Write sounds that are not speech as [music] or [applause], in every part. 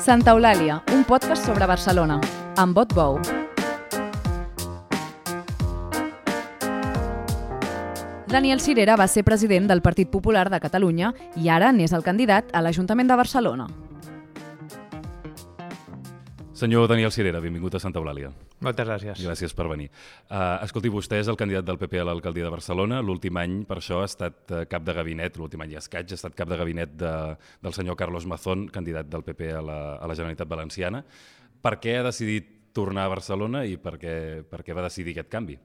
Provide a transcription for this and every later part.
Santa Eulàlia, un podcast sobre Barcelona, amb vot bou. Daniel Cirera va ser president del Partit Popular de Catalunya i ara n'és el candidat a l'Ajuntament de Barcelona. Senyor Daniel Cirera, benvingut a Santa Eulàlia. Moltes gràcies. Gràcies per venir. Uh, escolti, vostè és el candidat del PP a l'alcaldia de Barcelona. L'últim any, per això, ha estat uh, cap de gabinet, l'últim any i escaig, ha estat cap de gabinet de, del senyor Carlos Mazón, candidat del PP a la, a la Generalitat Valenciana. Per què ha decidit tornar a Barcelona i per què, per què va decidir aquest canvi?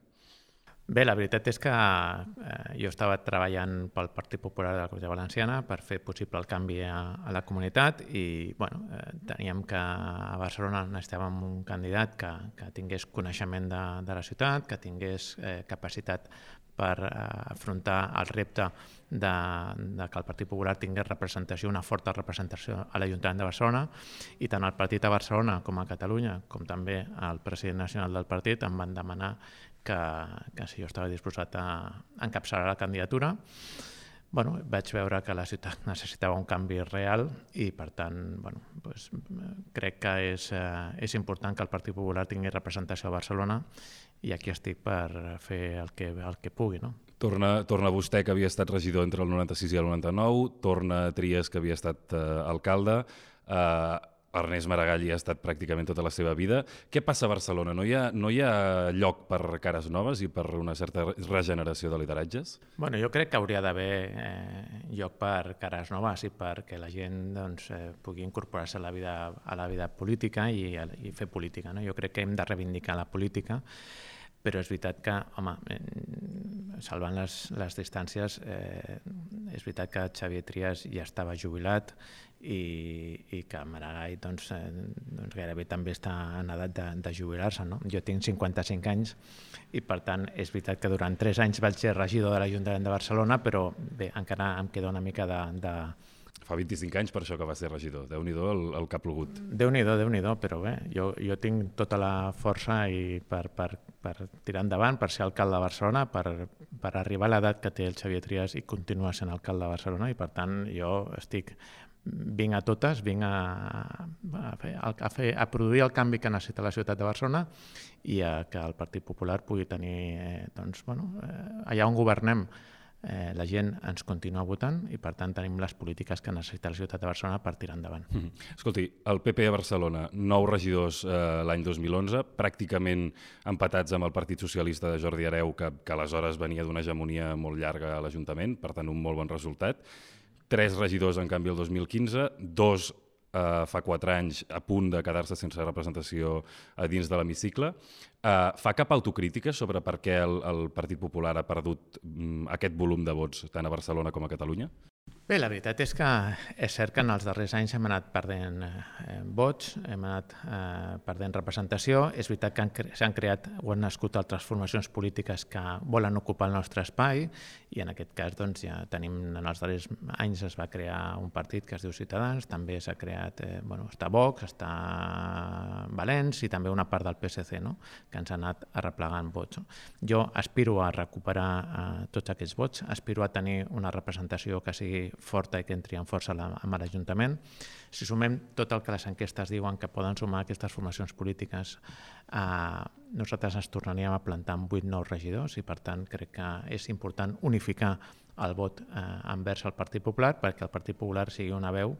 Bé, la veritat és que eh, jo estava treballant pel Partit Popular de la Comunitat Valenciana per fer possible el canvi a, a la comunitat i bueno, eh, teníem que a Barcelona necessitàvem un candidat que, que tingués coneixement de, de la ciutat, que tingués eh, capacitat per eh, afrontar el repte de, de que el Partit Popular tingués representació, una forta representació a l'Ajuntament de Barcelona i tant el partit a Barcelona com a Catalunya, com també el president nacional del partit em van demanar que, que si jo estava disposat a encapçalar la candidatura. Bueno, vaig veure que la ciutat [laughs] necessitava un canvi real i, per tant, bueno, pues, crec que és, eh, és important que el Partit Popular tingui representació a Barcelona i aquí estic per fer el que, el que pugui. No? Torna, torna vostè, que havia estat regidor entre el 96 i el 99, torna Trias, que havia estat eh, alcalde, eh, Ernest Maragall hi ha estat pràcticament tota la seva vida. Què passa a Barcelona? No hi ha, no hi ha lloc per cares noves i per una certa regeneració de lideratges? Bueno, jo crec que hauria d'haver eh, lloc per cares noves i perquè la gent doncs, eh, pugui incorporar-se a, la vida, a la vida política i, i fer política. No? Jo crec que hem de reivindicar la política però és veritat que, home, salvant les, les distàncies, eh, és veritat que Xavier Trias ja estava jubilat i, i que Maragall doncs, eh, doncs gairebé també està en edat de, de jubilar-se. No? Jo tinc 55 anys i per tant és veritat que durant 3 anys vaig ser regidor de l'Ajuntament de Barcelona, però bé, encara em queda una mica de, de, Fa 25 anys per això que va ser regidor. Déu-n'hi-do el, el que ha plogut. Déu-n'hi-do, déu nhi déu però bé, jo, jo tinc tota la força i per, per, per tirar endavant, per ser alcalde de Barcelona, per, per arribar a l'edat que té el Xavier Trias i continuar sent alcalde de Barcelona i per tant jo estic vinc a totes, vinc a, a, fer, a, fer, a produir el canvi que necessita la ciutat de Barcelona i a que el Partit Popular pugui tenir, eh, doncs, bueno, eh, allà on governem, eh, la gent ens continua votant i per tant tenim les polítiques que necessita la ciutat de Barcelona per tirar endavant. Mm -hmm. Escolti, el PP a Barcelona, nou regidors eh, l'any 2011, pràcticament empatats amb el Partit Socialista de Jordi Areu, que, que aleshores venia d'una hegemonia molt llarga a l'Ajuntament, per tant un molt bon resultat. Tres regidors, en canvi, el 2015, dos eh, fa quatre anys a punt de quedar-se sense representació a dins de l'hemicicle. Eh, fa cap autocrítica sobre per què el, el Partit Popular ha perdut mm, aquest volum de vots tant a Barcelona com a Catalunya? Bé, la veritat és que és cert que en els darrers anys hem anat perdent eh, vots, hem anat eh, perdent representació. És veritat que s'han cre creat o han nascut altres formacions polítiques que volen ocupar el nostre espai i en aquest cas doncs, ja tenim, en els darrers anys es va crear un partit que es diu Ciutadans, també s'ha creat, eh, bueno, està Vox, està Valens i també una part del PSC, no? que ens ha anat arreplegant vots. Jo aspiro a recuperar eh, tots aquests vots, aspiro a tenir una representació que sigui forta i que entri en força amb l'Ajuntament. Si sumem tot el que les enquestes diuen que poden sumar aquestes formacions polítiques, eh, nosaltres ens tornaríem a plantar amb 8 nous regidors i per tant crec que és important unificar el vot eh, envers el Partit Popular perquè el Partit Popular sigui una veu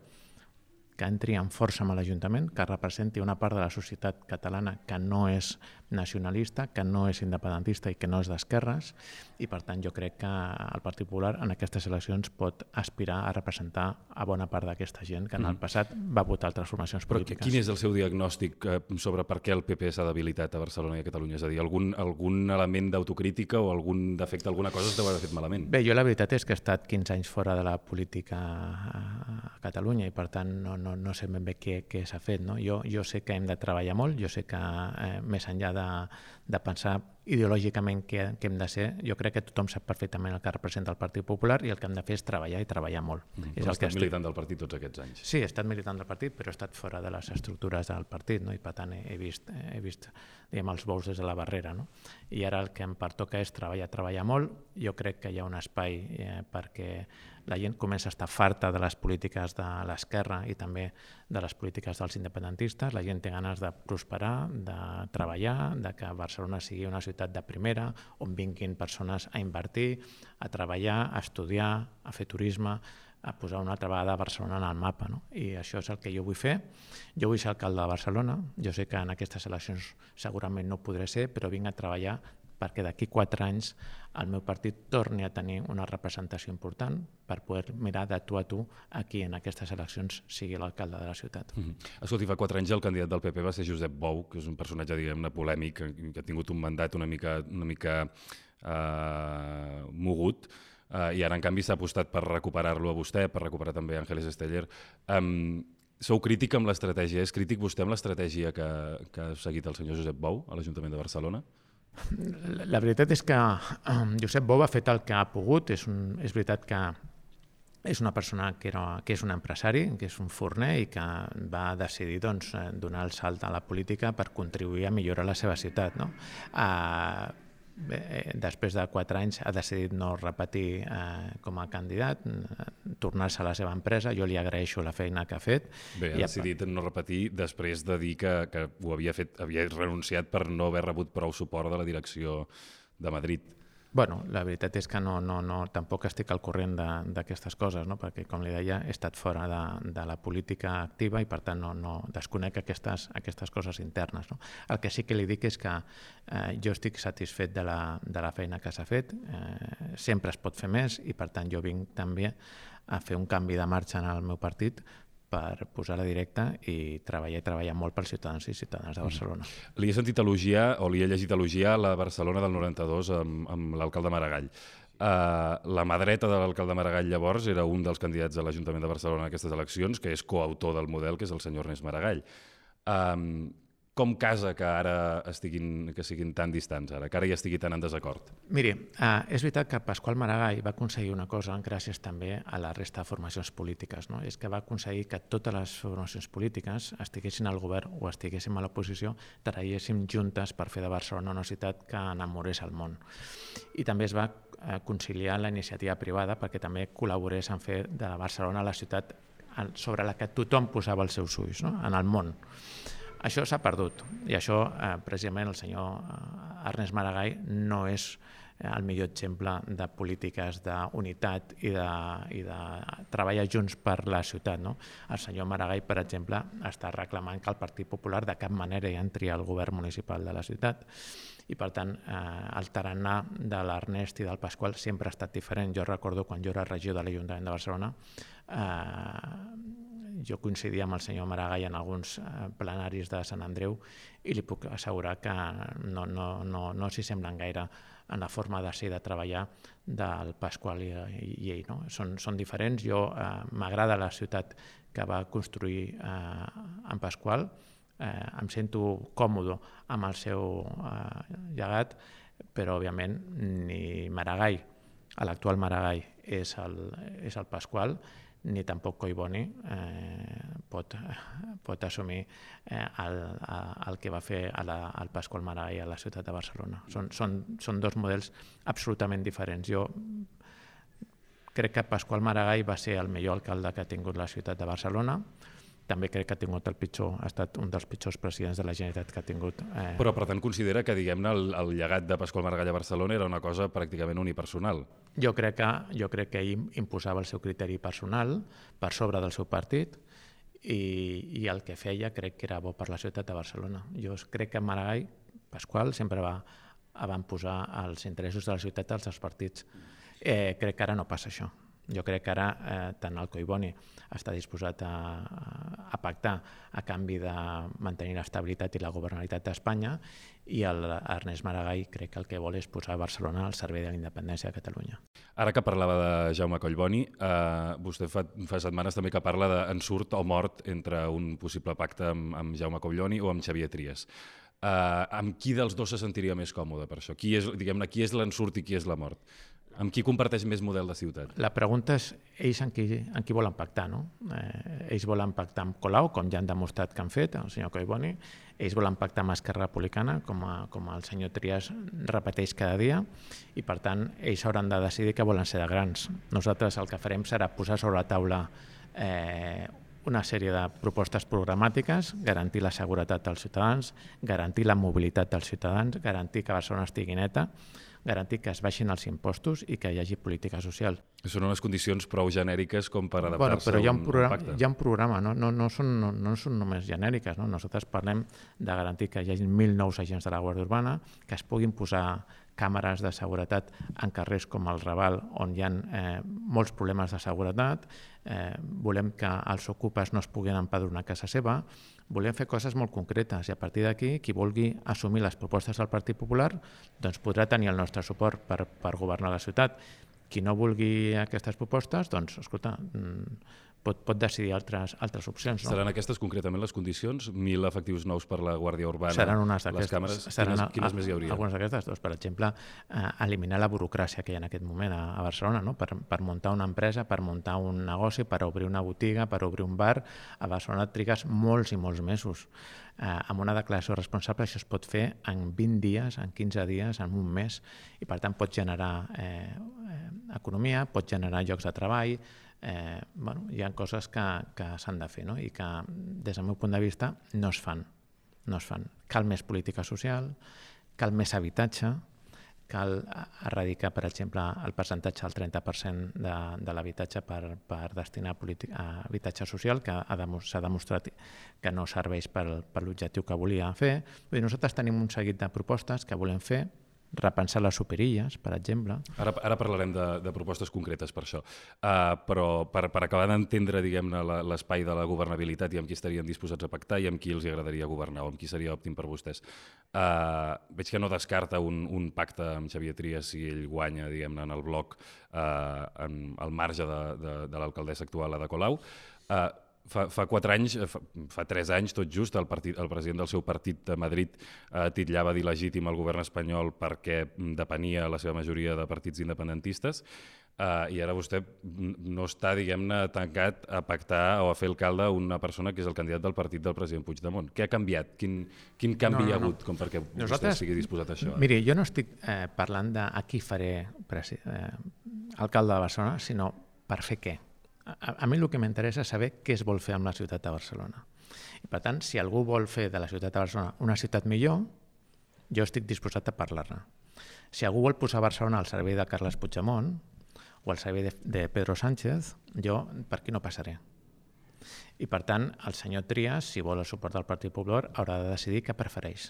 que entri en força amb l'Ajuntament, que representi una part de la societat catalana que no és nacionalista, que no és independentista i que no és d'esquerres, i per tant jo crec que el Partit Popular en aquestes eleccions pot aspirar a representar a bona part d'aquesta gent que en el mm. passat va votar altres formacions polítiques. Però quin és el seu diagnòstic eh, sobre per què el PP s'ha debilitat a Barcelona i a Catalunya? És a dir, algun, algun element d'autocrítica o algun defecte, alguna cosa es deu haver fet malament? Bé, jo la veritat és que he estat 15 anys fora de la política a Catalunya i per tant no, no, no sé ben bé què, què s'ha fet. No? Jo, jo sé que hem de treballar molt, jo sé que eh, més enllà de, de pensar ideològicament què, què hem de ser, jo crec que tothom sap perfectament el que representa el Partit Popular i el que hem de fer és treballar i treballar molt. Mm, és el el que estic... militant del partit tots aquests anys. Sí, he estat militant del partit, però he estat fora de les estructures del partit, no? i per tant he, he vist, he vist diguem, els bous des de la barrera. No? I ara el que em pertoca és treballar, treballar molt. Jo crec que hi ha un espai eh, perquè la gent comença a estar farta de les polítiques de l'esquerra i també de les polítiques dels independentistes. La gent té ganes de prosperar, de treballar, de que Barcelona sigui una ciutat de primera, on vinguin persones a invertir, a treballar, a estudiar, a fer turisme, a posar una altra vegada Barcelona en el mapa. No? I això és el que jo vull fer. Jo vull ser alcalde de Barcelona. Jo sé que en aquestes eleccions segurament no podré ser, però vinc a treballar perquè d'aquí quatre anys el meu partit torni a tenir una representació important per poder mirar de tu a tu aquí en aquestes eleccions sigui l'alcalde de la ciutat. Mm -hmm. Escolti, fa quatre anys el candidat del PP va ser Josep Bou, que és un personatge, diguem-ne, polèmic, que, ha tingut un mandat una mica, una mica eh, mogut, uh, i ara en canvi s'ha apostat per recuperar-lo a vostè, per recuperar també Ángeles Esteller. Um, sou crític amb l'estratègia, és crític vostè amb l'estratègia que, que ha seguit el senyor Josep Bou a l'Ajuntament de Barcelona? La, veritat és que um, Josep Bou ha fet el que ha pogut. És, un, és veritat que és una persona que, era, que és un empresari, que és un forner i que va decidir doncs, donar el salt a la política per contribuir a millorar la seva ciutat. No? Bé, eh, després de quatre anys ha decidit no repetir eh, com a candidat, tornar-se a la seva empresa. Jo li agraeixo la feina que ha fet. Bé, ha I decidit no repetir després de dir que, que ho havia fet, havia renunciat per no haver rebut prou suport de la direcció de Madrid. Bueno, la veritat és que no, no, no, tampoc estic al corrent d'aquestes coses, no? perquè, com li deia, he estat fora de, de la política activa i, per tant, no, no desconec aquestes, aquestes coses internes. No? El que sí que li dic és que eh, jo estic satisfet de la, de la feina que s'ha fet, eh, sempre es pot fer més i, per tant, jo vinc també a fer un canvi de marxa en el meu partit per posar-la directa i treballar i treballar molt pels ciutadans i ciutadanes de mm. Barcelona. Mm. Li he sentit elogiar, o li he llegit elogiar la Barcelona del 92 amb, amb l'alcalde Maragall. Uh, la mà dreta de l'alcalde Maragall llavors era un dels candidats a l'Ajuntament de Barcelona en aquestes eleccions, que és coautor del model, que és el senyor Ernest Maragall. Um, com casa que ara estiguin, que siguin tan distants, ara, que ara ja estigui tan en desacord? Miri, eh, és veritat que Pasqual Maragall va aconseguir una cosa gràcies també a la resta de formacions polítiques. No? És que va aconseguir que totes les formacions polítiques estiguessin al govern o estiguéssim a l'oposició, treballéssim juntes per fer de Barcelona una ciutat que enamorés el món. I també es va eh, conciliar la iniciativa privada perquè també col·laborés en fer de Barcelona la ciutat sobre la que tothom posava els seus ulls no? en el món. Això s'ha perdut i això, eh, precisament, el senyor eh, Ernest Maragall no és eh, el millor exemple de polítiques d'unitat i, de, i de treballar junts per la ciutat. No? El senyor Maragall, per exemple, està reclamant que el Partit Popular de cap manera hi entri al govern municipal de la ciutat i per tant eh, el tarannà de l'Ernest i del Pasqual sempre ha estat diferent. Jo recordo quan jo era regidor de l'Ajuntament de Barcelona eh, jo coincidia amb el senyor Maragall en alguns eh, plenaris de Sant Andreu i li puc assegurar que no, no, no, no s'hi semblen gaire en la forma de ser de treballar del Pasqual i, i ell. No? Són, són diferents. Jo eh, m'agrada la ciutat que va construir eh, en Pasqual, eh, em sento còmode amb el seu eh, llegat, però òbviament ni Maragall, l'actual Maragall és el, és el Pasqual ni tampoc Collboni eh, pot, pot assumir eh, el, el que va fer a la, al Pasqual Maragall a la ciutat de Barcelona. Són, són, són dos models absolutament diferents. Jo crec que Pasqual Maragall va ser el millor alcalde que ha tingut la ciutat de Barcelona, també crec que ha tingut el pitjor, ha estat un dels pitjors presidents de la Generalitat que ha tingut. Eh... Però per tant considera que diguem-ne el, el llegat de Pasqual Maragall a Barcelona era una cosa pràcticament unipersonal. Jo crec que, jo crec que ell imposava el seu criteri personal per sobre del seu partit i, i el que feia crec que era bo per la ciutat de Barcelona. Jo crec que Maragall, Pasqual, sempre va, van posar els interessos de la ciutat als partits. Eh, crec que ara no passa això. Jo crec que ara eh, tant el Coiboni està disposat a, a pactar a canvi de mantenir l'estabilitat i la governabilitat d'Espanya i el Ernest Maragall crec que el que vol és posar Barcelona al servei de la independència de Catalunya. Ara que parlava de Jaume Collboni, eh, vostè fa, fa setmanes també que parla d'ensurt o mort entre un possible pacte amb, amb Jaume Collboni o amb Xavier Trias. Uh, amb qui dels dos se sentiria més còmode per això? Qui és, diguem-ne, qui és l'ensurt i qui és la mort? Amb qui comparteix més model de ciutat? La pregunta és ells en qui, en qui volen pactar, no? Eh, ells volen pactar amb Colau, com ja han demostrat que han fet, el senyor Collboni, ells volen pactar amb Esquerra Republicana, com, a, com el senyor Trias repeteix cada dia, i per tant ells hauran de decidir que volen ser de grans. Nosaltres el que farem serà posar sobre la taula eh, una sèrie de propostes programàtiques, garantir la seguretat dels ciutadans, garantir la mobilitat dels ciutadans, garantir que Barcelona estigui neta, garantir que es baixin els impostos i que hi hagi política social. Són unes condicions prou genèriques com per adaptar-se bueno, però hi ha un, programa, pacte. hi ha un programa, no, no, no, són, no, no són només genèriques. No? Nosaltres parlem de garantir que hi hagi 1.000 nous agents de la Guàrdia Urbana, que es puguin posar càmeres de seguretat en carrers com el Raval, on hi ha eh, molts problemes de seguretat, eh, volem que els ocupes no es puguin empadronar a casa seva, volem fer coses molt concretes i a partir d'aquí qui vulgui assumir les propostes del Partit Popular doncs podrà tenir el nostre suport per, per governar la ciutat. Qui no vulgui aquestes propostes, doncs, escolta, mm, pot, pot decidir altres, altres opcions. No? Seran aquestes concretament les condicions? Mil efectius nous per la Guàrdia Urbana? Seran unes Les càmeres? Seran quines, quines més hi hauria? Algunes d'aquestes, doncs, per exemple, eh, eliminar la burocràcia que hi ha en aquest moment a, a Barcelona, no? per, per muntar una empresa, per muntar un negoci, per obrir una botiga, per obrir un bar, a Barcelona et trigues molts i molts mesos. Eh, amb una declaració responsable això es pot fer en 20 dies, en 15 dies, en un mes, i per tant pot generar eh, eh, economia, pot generar llocs de treball, eh, bueno, hi ha coses que, que s'han de fer no? i que des del meu punt de vista no es fan. No es fan. Cal més política social, cal més habitatge, cal erradicar, per exemple, el percentatge del 30% de, de l'habitatge per, per destinar a, habitatge social, que s'ha demostrat que no serveix per, per l'objectiu que volia fer. Vull dir, nosaltres tenim un seguit de propostes que volem fer, repensar les superilles, per exemple. Ara, ara parlarem de, de propostes concretes per això, uh, però per, per acabar d'entendre diguem-ne l'espai de la governabilitat i amb qui estarien disposats a pactar i amb qui els agradaria governar o amb qui seria òptim per vostès. Uh, veig que no descarta un, un pacte amb Xavier Trias si ell guanya diguem-ne en el bloc uh, en, al marge de, de, de l'alcaldessa actual, Ada Colau. Uh, fa, fa quatre anys, fa, fa tres anys tot just, el, partit, el president del seu partit de Madrid eh, titllava d'il·legítim el govern espanyol perquè depenia la seva majoria de partits independentistes eh, i ara vostè no està, diguem-ne, tancat a pactar o a fer alcalde una persona que és el candidat del partit del president Puigdemont. Què ha canviat? Quin, quin canvi no, no, no. hi ha hagut com perquè Nosaltres, vostè sigui disposat a això? Miri, jo no estic eh, parlant de a qui faré eh, alcalde de Barcelona, sinó per fer què a, a mi el que m'interessa és saber què es vol fer amb la ciutat de Barcelona. I per tant, si algú vol fer de la ciutat de Barcelona una ciutat millor, jo estic disposat a parlar-ne. Si algú vol posar Barcelona al servei de Carles Puigdemont o al servei de, de Pedro Sánchez, jo per aquí no passaré. I per tant, el senyor Trias, si vol el suport del Partit Popular, haurà de decidir què prefereix,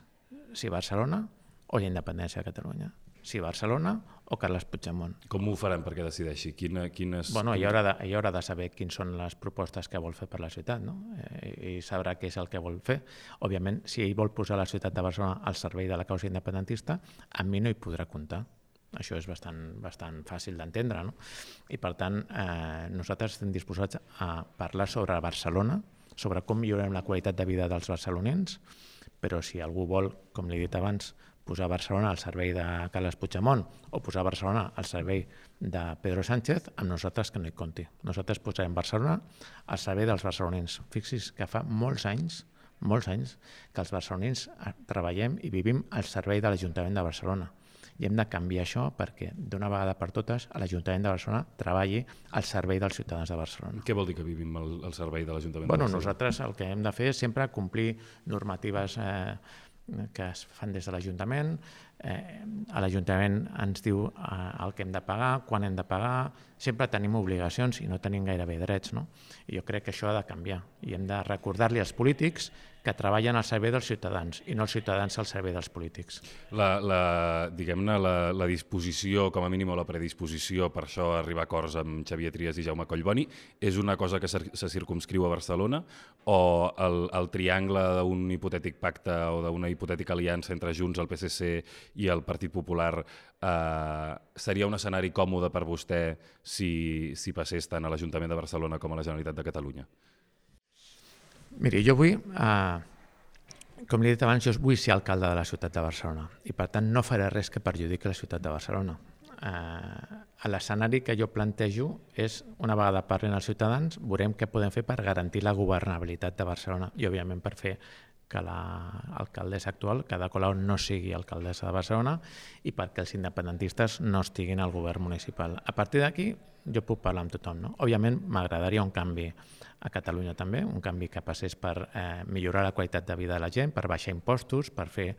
si Barcelona o la independència de Catalunya si Barcelona o Carles Puigdemont. Com ho faran perquè decideixi? Quina, quines... Bueno, hi haurà, de, hi haurà de saber quins són les propostes que vol fer per la ciutat, no? Eh, I sabrà què és el que vol fer. Òbviament, si ell vol posar la ciutat de Barcelona al servei de la causa independentista, a mi no hi podrà comptar. Això és bastant, bastant fàcil d'entendre, no? I per tant, eh, nosaltres estem disposats a parlar sobre Barcelona, sobre com millorem la qualitat de vida dels barcelonins, però si algú vol, com li he dit abans, posar Barcelona al servei de Carles Puigdemont o posar Barcelona al servei de Pedro Sánchez, amb nosaltres que no hi compti. Nosaltres posarem Barcelona al servei dels barcelonins. Fixis que fa molts anys, molts anys, que els barcelonins treballem i vivim al servei de l'Ajuntament de Barcelona. I hem de canviar això perquè d'una vegada per totes l'Ajuntament de Barcelona treballi al servei dels ciutadans de Barcelona. Què vol dir que vivim al, al servei de l'Ajuntament bueno, de Barcelona? Nosaltres el que hem de fer és sempre complir normatives eh, que es fan des de l'Ajuntament. Eh, l'Ajuntament ens diu eh, el que hem de pagar, quan hem de pagar, sempre tenim obligacions i no tenim gairebé drets. No? I jo crec que això ha de canviar i hem de recordar-li als polítics que treballen al servei dels ciutadans i no els ciutadans al servei dels polítics. La, la, diguem-ne, la, la disposició, com a mínim, o la predisposició per això arribar a acords amb Xavier Trias i Jaume Collboni és una cosa que se circumscriu a Barcelona o el, el triangle d'un hipotètic pacte o d'una hipotètica aliança entre Junts, el PSC i el Partit Popular eh, seria un escenari còmode per vostè si, si passés tant a l'Ajuntament de Barcelona com a la Generalitat de Catalunya? Miri, jo vull eh, com li he dit abans, jo vull ser alcalde de la ciutat de Barcelona i per tant no faré res que perjudiqui la ciutat de Barcelona. Eh, L'escenari que jo plantejo és, una vegada parlin els ciutadans, veurem què podem fer per garantir la governabilitat de Barcelona i, òbviament, per fer que l'alcaldessa actual, que de Colau no sigui alcaldessa de Barcelona i perquè els independentistes no estiguin al govern municipal. A partir d'aquí jo puc parlar amb tothom. No? Òbviament m'agradaria un canvi a Catalunya també, un canvi que passés per eh, millorar la qualitat de vida de la gent, per baixar impostos, per fer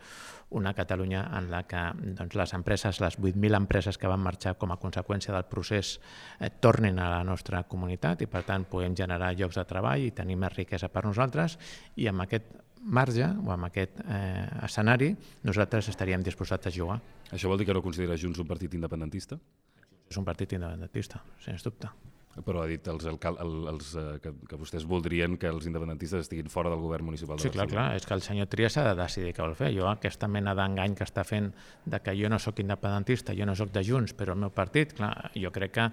una Catalunya en la que doncs, les empreses, les 8.000 empreses que van marxar com a conseqüència del procés eh, tornin a la nostra comunitat i per tant puguem generar llocs de treball i tenir més riquesa per nosaltres i amb aquest marge o amb aquest eh, escenari nosaltres estaríem disposats a jugar. Això vol dir que no considera Junts un partit independentista? És un partit independentista, sens dubte. Però ha dit els, alcal, els, eh, que, que vostès voldrien que els independentistes estiguin fora del govern municipal de Sí, clar, clar, és que el senyor Trias ha de decidir què vol fer. Jo aquesta mena d'engany que està fent de que jo no sóc independentista, jo no sóc de Junts, però el meu partit, clar, jo crec que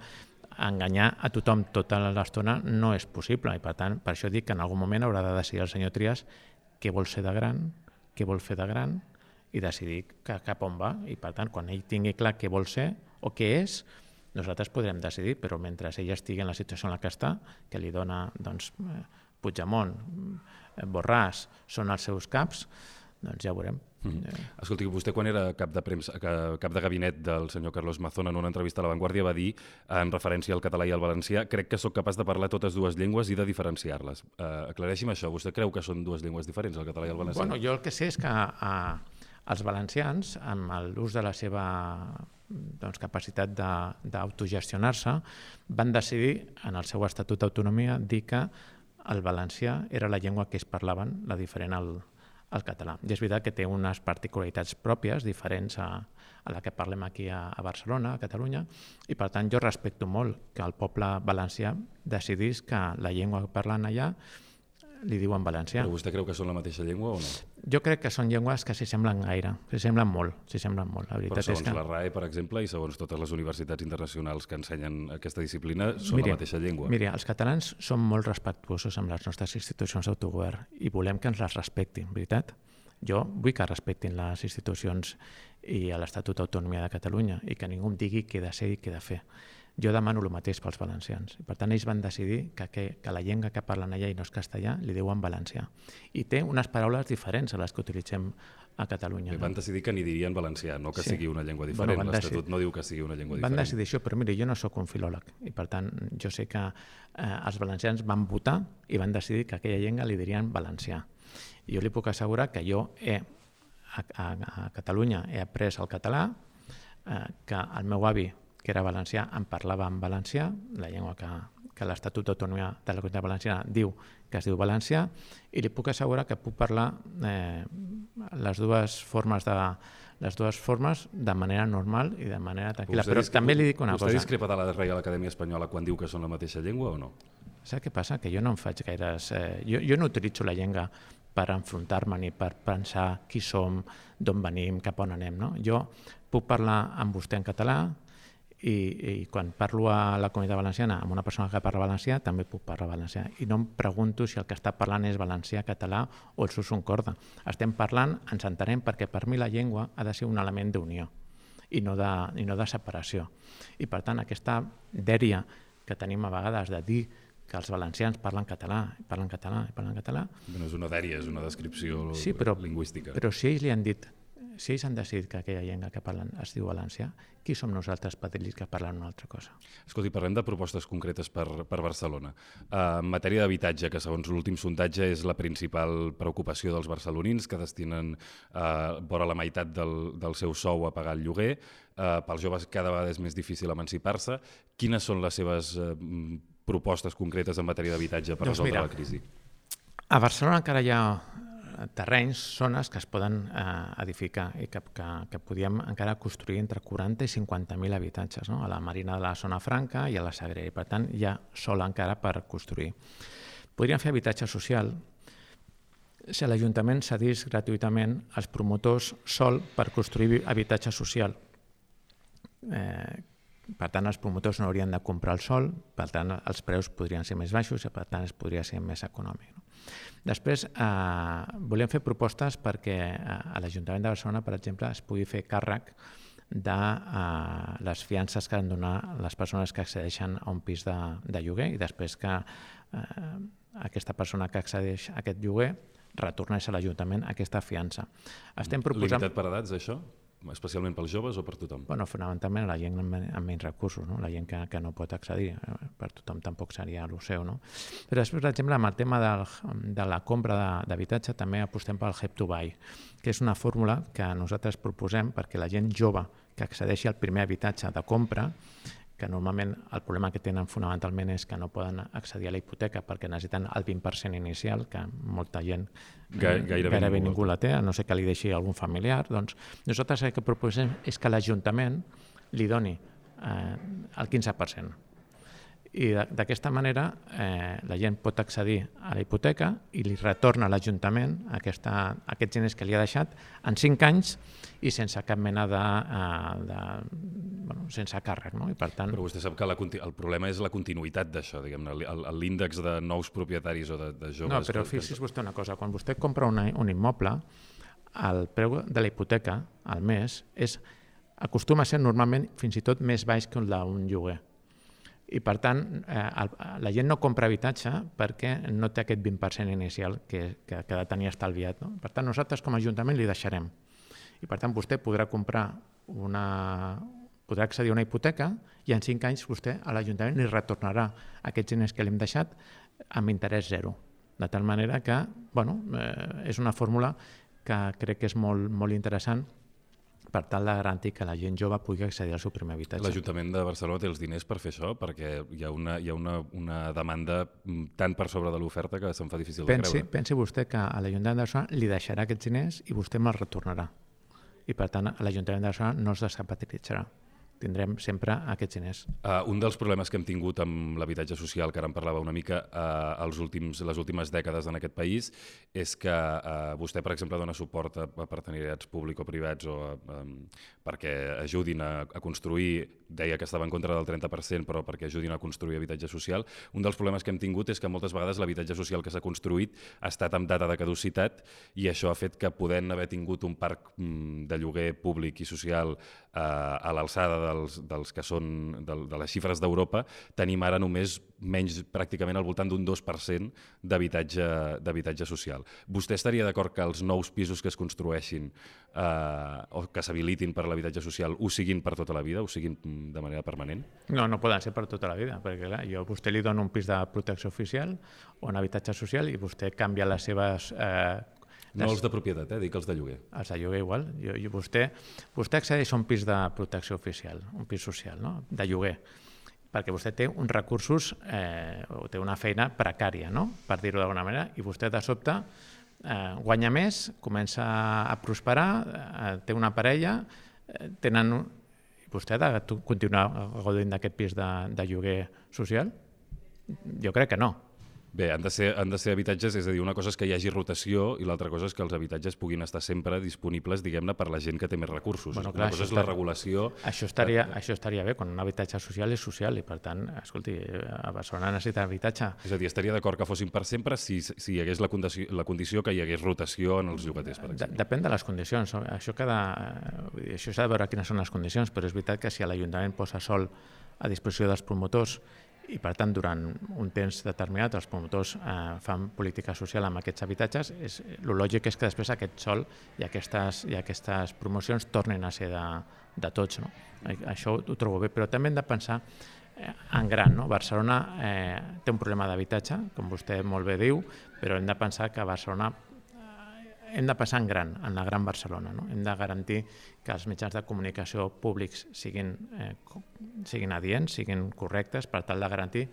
enganyar a tothom tota l'estona no és possible i per tant, per això dic que en algun moment haurà de decidir el senyor Trias què vol ser de gran, què vol fer de gran i decidir cap on va. I per tant, quan ell tingui clar què vol ser o què és, nosaltres podrem decidir, però mentre ella estigui en la situació en la que està, que li dona doncs, eh, Puigdemont, eh, Borràs, són els seus caps, doncs ja veurem. Mm. Escolti, vostè quan era cap de, premsa, cap de gabinet del senyor Carlos Mazón en una entrevista a La Vanguardia va dir, en referència al català i al valencià, crec que sóc capaç de parlar totes dues llengües i de diferenciar-les. Uh, aclareixi'm això, vostè creu que són dues llengües diferents, el català i el valencià? Bueno, jo el que sé és que uh, els valencians, amb l'ús de la seva doncs, capacitat d'autogestionar-se, van decidir en el seu Estatut d'Autonomia dir que el valencià era la llengua que es parlaven, la diferent al, el català. I és veritat que té unes particularitats pròpies, diferents a, a la que parlem aquí a, a Barcelona, a Catalunya, i per tant jo respecto molt que el poble valencià decidís que la llengua que parlen allà li diuen valencià. Però vostè creu que són la mateixa llengua o no? Jo crec que són llengües que s'hi semblen gaire, s'hi semblen molt, s'hi semblen molt. La veritat Però segons és que... la RAE, per exemple, i segons totes les universitats internacionals que ensenyen aquesta disciplina, són mira, la mateixa llengua. Mira, els catalans som molt respectuosos amb les nostres institucions d'autogovern i volem que ens les respectin, veritat? Jo vull que respectin les institucions i l'Estatut d'Autonomia de Catalunya i que ningú em digui què he de ser i què he de fer jo demano el mateix pels valencians. I per tant, ells van decidir que, que, que la llengua que parlen allà i no és castellà li diuen valencià. I té unes paraules diferents a les que utilitzem a Catalunya. Bé, van decidir que n'hi dirien valencià, no que sí. sigui una llengua diferent. Bueno, L'Estatut no diu que sigui una llengua diferent. Van decidir això, però mira, jo no sóc un filòleg i per tant jo sé que eh, els valencians van votar i van decidir que aquella llengua li dirien valencià. I jo li puc assegurar que jo he, a, a, a Catalunya he après el català, eh, que el meu avi que era valencià, em parlava en valencià, la llengua que, que l'Estatut d'Autonomia de la Comunitat Valenciana diu que es diu valencià, i li puc assegurar que puc parlar eh, les dues formes de les dues formes de manera normal i de manera tranquil·la. Però també li dic una vostè cosa. Vostè discrepa de la Reial Acadèmia Espanyola quan diu que són la mateixa llengua o no? Saps què passa? Que jo no em faig gaires... Eh, jo, jo no utilitzo la llengua per enfrontar-me ni per pensar qui som, d'on venim, cap on anem. No? Jo puc parlar amb vostè en català, i, i quan parlo a la comunitat valenciana amb una persona que parla valencià també puc parlar valencià i no em pregunto si el que està parlant és valencià, català o el sus un corda. Estem parlant, ens entenem perquè per mi la llengua ha de ser un element d'unió i, no de, i no de separació. I per tant aquesta dèria que tenim a vegades de dir que els valencians parlen català, parlen català, parlen català... No és una dèria, és una descripció sí, però, lingüística. Però si ells li han dit si ells han decidit que aquella llengua que parlen es diu valencià, qui som nosaltres per dir que parlen una altra cosa? Escolti, parlem de propostes concretes per, per Barcelona. Uh, en matèria d'habitatge, que segons l'últim sondatge és la principal preocupació dels barcelonins, que destinen uh, vora la meitat del, del seu sou a pagar el lloguer, uh, pels joves cada vegada és més difícil emancipar-se. Quines són les seves uh, propostes concretes en matèria d'habitatge per doncs resoldre mira, la crisi? A Barcelona encara hi ha terrenys, zones que es poden eh, edificar i que, que, que podíem encara construir entre 40 i 50.000 habitatges no? a la Marina de la Zona Franca i a la Sagrera. I per tant, hi ha sol encara per construir. Podríem fer habitatge social si l'Ajuntament cedís gratuïtament als promotors sol per construir habitatge social. Eh, per tant, els promotors no haurien de comprar el sol, per tant, els preus podrien ser més baixos i per tant es podria ser més econòmic. No? Després, eh, volíem fer propostes perquè eh, a l'Ajuntament de Barcelona, per exemple, es pugui fer càrrec de eh, les fiances que han de donar les persones que accedeixen a un pis de, de lloguer i després que eh, aquesta persona que accedeix a aquest lloguer retornés a l'Ajuntament aquesta fiança. Estem proposant... Limitat per edats, això? Especialment pels joves o per tothom? Bueno, fonamentalment la gent amb, amb menys recursos, no? la gent que, que no pot accedir, eh, per tothom tampoc seria el seu. No? Però després, per exemple, amb el tema del, de la compra d'habitatge també apostem pel Help to Buy, que és una fórmula que nosaltres proposem perquè la gent jove que accedeixi al primer habitatge de compra que normalment el problema que tenen fonamentalment és que no poden accedir a la hipoteca perquè necessiten el 20% inicial, que molta gent Ga gairebé, gairebé ningú la té, a no sé que li deixi algun familiar. Doncs nosaltres el que proposem és que l'Ajuntament li doni eh, el 15% i d'aquesta manera eh, la gent pot accedir a la hipoteca i li retorna a l'Ajuntament aquests diners que li ha deixat en 5 anys i sense cap mena de, eh, de bueno, sense càrrec. No? I per tant... Però vostè sap que la, el problema és la continuïtat d'això, diguem-ne, l'índex de nous propietaris o de, de joves... No, però fixi's vostè una cosa, quan vostè compra una, un immoble, el preu de la hipoteca al mes és, acostuma a ser normalment fins i tot més baix que el d'un lloguer i per tant eh, el, la gent no compra habitatge perquè no té aquest 20% inicial que, que, que de tenir estalviat. No? Per tant, nosaltres com a Ajuntament li deixarem. I per tant, vostè podrà comprar una, podrà accedir a una hipoteca i en 5 anys vostè a l'Ajuntament li retornarà aquests diners que li hem deixat amb interès zero. De tal manera que bueno, eh, és una fórmula que crec que és molt, molt interessant per tal de garantir que la gent jove pugui accedir al seu primer habitatge. L'Ajuntament de Barcelona té els diners per fer això? Perquè hi ha una, hi ha una, una demanda mm, tan per sobre de l'oferta que se'n fa difícil pensi, de creure. Pensi vostè que a l'Ajuntament de Barcelona li deixarà aquests diners i vostè me'ls retornarà. I per tant, l'Ajuntament de Barcelona no es descapitalitzarà tindrem sempre aquests diners. Uh, un dels problemes que hem tingut amb l'habitatge social, que ara en parlava una mica, uh, els últims, les últimes dècades en aquest país, és que uh, vostè, per exemple, dona suport a, a partenariats públics o privats o um, perquè ajudin a, a construir, deia que estava en contra del 30%, però perquè ajudin a construir habitatge social. Un dels problemes que hem tingut és que moltes vegades l'habitatge social que s'ha construït ha estat amb data de caducitat i això ha fet que podent haver tingut un parc mm, de lloguer públic i social eh, a l'alçada dels, dels que són de, de les xifres d'Europa, tenim ara només menys pràcticament al voltant d'un 2% d'habitatge social. Vostè estaria d'acord que els nous pisos que es construeixin eh, o que s'habilitin per l'habitatge social ho siguin per tota la vida, ho siguin de manera permanent? No, no poden ser per tota la vida, perquè clar, jo a vostè li dono un pis de protecció oficial o un habitatge social i vostè canvia les seves eh, no els de propietat, eh? dic els de lloguer. Els de lloguer igual. Jo, jo, vostè, vostè accedeix a un pis de protecció oficial, un pis social, no? de lloguer, perquè vostè té uns recursos eh, o té una feina precària, no? per dir-ho d'alguna manera, i vostè de sobte eh, guanya més, comença a prosperar, eh, té una parella, eh, tenen... Vostè ha de continuar gaudint d'aquest pis de, de lloguer social? Jo crec que no. Bé, han de, ser, han de ser habitatges, és a dir, una cosa és que hi hagi rotació i l'altra cosa és que els habitatges puguin estar sempre disponibles, diguem-ne, per la gent que té més recursos. Bueno, clar, una cosa és la regulació... Això estaria, que... això estaria bé, quan un habitatge social és social i, per tant, escolti, a Barcelona necessita habitatge. És a dir, estaria d'acord que fossin per sempre si, si hi hagués la condició, la condició que hi hagués rotació en els llogaters, per exemple. Depèn de les condicions. Això, cada, això s'ha de veure quines són les condicions, però és veritat que si l'Ajuntament posa sol a disposició dels promotors i per tant durant un temps determinat els promotors eh, fan política social amb aquests habitatges, és, el lògic és que després aquest sol i aquestes, i aquestes promocions tornin a ser de, de tots. No? Això ho trobo bé, però també hem de pensar eh, en gran. No? Barcelona eh, té un problema d'habitatge, com vostè molt bé diu, però hem de pensar que Barcelona hem de passar en gran, en la gran Barcelona. No? Hem de garantir que els mitjans de comunicació públics siguin, eh, siguin adients, siguin correctes, per tal de garantir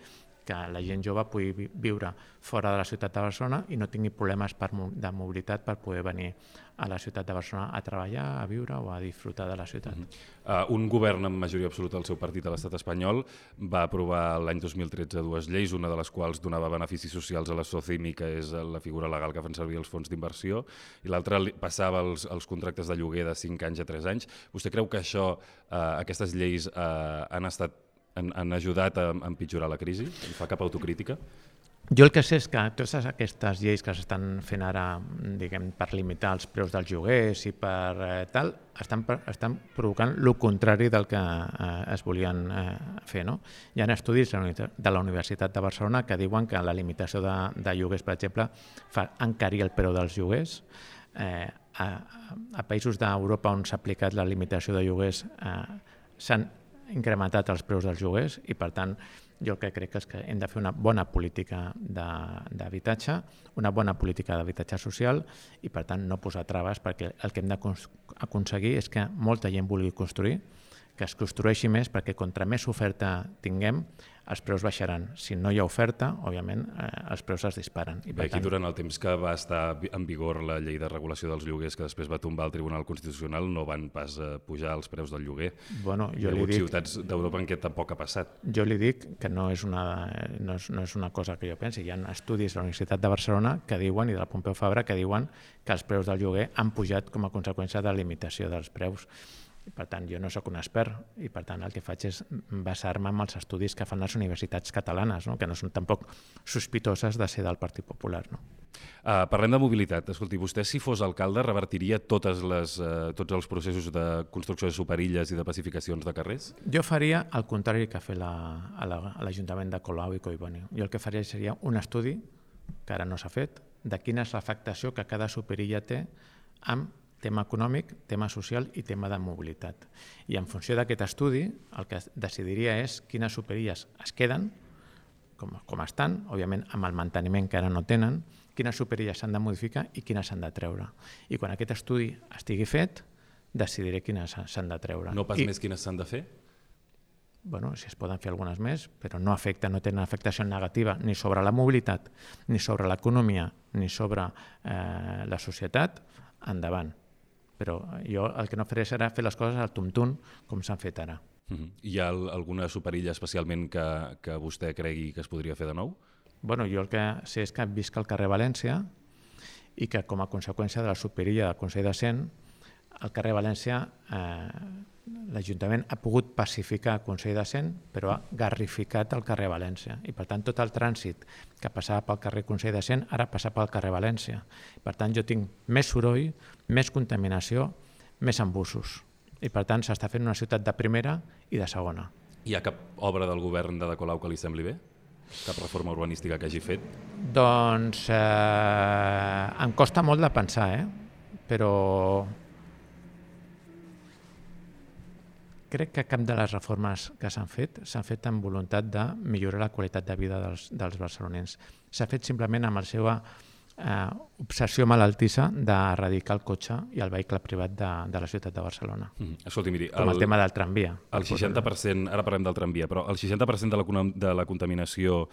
que la gent jove pugui viure fora de la ciutat de Barcelona i no tingui problemes per, de mobilitat per poder venir a la ciutat de Barcelona a treballar, a viure o a disfrutar de la ciutat. -huh. uh, un govern amb majoria absoluta del seu partit a l'estat espanyol va aprovar l'any 2013 dues lleis, una de les quals donava beneficis socials a la SOCIMI, que és la figura legal que fan servir els fons d'inversió, i l'altra passava els, els contractes de lloguer de 5 anys a 3 anys. Vostè creu que això, uh, aquestes lleis uh, han estat han, han ajudat a, a empitjorar la crisi? I fa cap autocrítica? Jo el que sé és que totes aquestes lleis que s'estan fent ara diguem, per limitar els preus dels lloguers i per eh, tal, estan, estan provocant el contrari del que eh, es volien eh, fer. No? Hi ha estudis de la Universitat de Barcelona que diuen que la limitació de, de lloguers, per exemple, fa encarir el preu dels lloguers. Eh, a, a països d'Europa on s'ha aplicat la limitació de lloguers eh, s'han incrementat els preus dels lloguers i, per tant, jo el que crec és que hem de fer una bona política d'habitatge, una bona política d'habitatge social i, per tant, no posar traves perquè el que hem d'aconseguir és que molta gent vulgui construir, que es construeixi més perquè contra més oferta tinguem, els preus baixaran. Si no hi ha oferta, òbviament, eh, els preus es disparen. I, per Bé, aquí tant... durant el temps que va estar en vigor la llei de regulació dels lloguers que després va tombar el Tribunal Constitucional no van pas eh, pujar els preus del lloguer. Bueno, jo hi ha hagut dic... ciutats d'Europa en què tampoc ha passat. Jo li dic que no és, una, no, és, no és una cosa que jo pensi. Hi ha estudis de la Universitat de Barcelona que diuen, i de la Pompeu Fabra, que diuen que els preus del lloguer han pujat com a conseqüència de la limitació dels preus. Per tant, jo no sóc un expert i per tant el que faig és basar-me en els estudis que fan les universitats catalanes, no? que no són tampoc sospitoses de ser del Partit Popular. No? Uh, parlem de mobilitat. Escolti, vostè si fos alcalde revertiria totes les, uh, tots els processos de construcció de superilles i de pacificacions de carrers? Jo faria el contrari que ha fet l'Ajuntament la, de Colau i Collboni. Jo el que faria seria un estudi, que ara no s'ha fet, de quina és l'afectació que cada superilla té amb tema econòmic, tema social i tema de mobilitat. I en funció d'aquest estudi, el que decidiria és quines superilles es queden, com, com estan, òbviament amb el manteniment que ara no tenen, quines superilles s'han de modificar i quines s'han de treure. I quan aquest estudi estigui fet, decidiré quines s'han de treure. No pas I, més quines s'han de fer? bueno, si es poden fer algunes més, però no afecta, no tenen afectació negativa ni sobre la mobilitat, ni sobre l'economia, ni sobre eh, la societat, endavant però jo el que no faré serà fer les coses al tum-tum com s'han fet ara. Uh -huh. Hi ha alguna superilla especialment que, que vostè cregui que es podria fer de nou? Bueno, jo el que sé és que visc al carrer València i que com a conseqüència de la superilla del Consell de Cent, el carrer València eh, l'Ajuntament ha pogut pacificar el Consell de Cent, però ha garrificat el carrer València. I per tant, tot el trànsit que passava pel carrer Consell de Cent ara passa pel carrer València. Per tant, jo tinc més soroll, més contaminació, més embussos. I per tant, s'està fent una ciutat de primera i de segona. Hi ha cap obra del govern de De Colau que li sembli bé? Cap reforma urbanística que hagi fet? Doncs eh, em costa molt de pensar, eh? però Crec que cap de les reformes que s'han fet s'han fet amb voluntat de millorar la qualitat de vida dels, dels barcelonins. S'ha fet simplement amb la seva eh, obsessió malaltissa d'erradicar el cotxe i el vehicle privat de, de la ciutat de Barcelona. Mm. Escolti, miri... Com el, el tema del tramvia. El 60%, ara parlem del tramvia, però el 60% de la, de la contaminació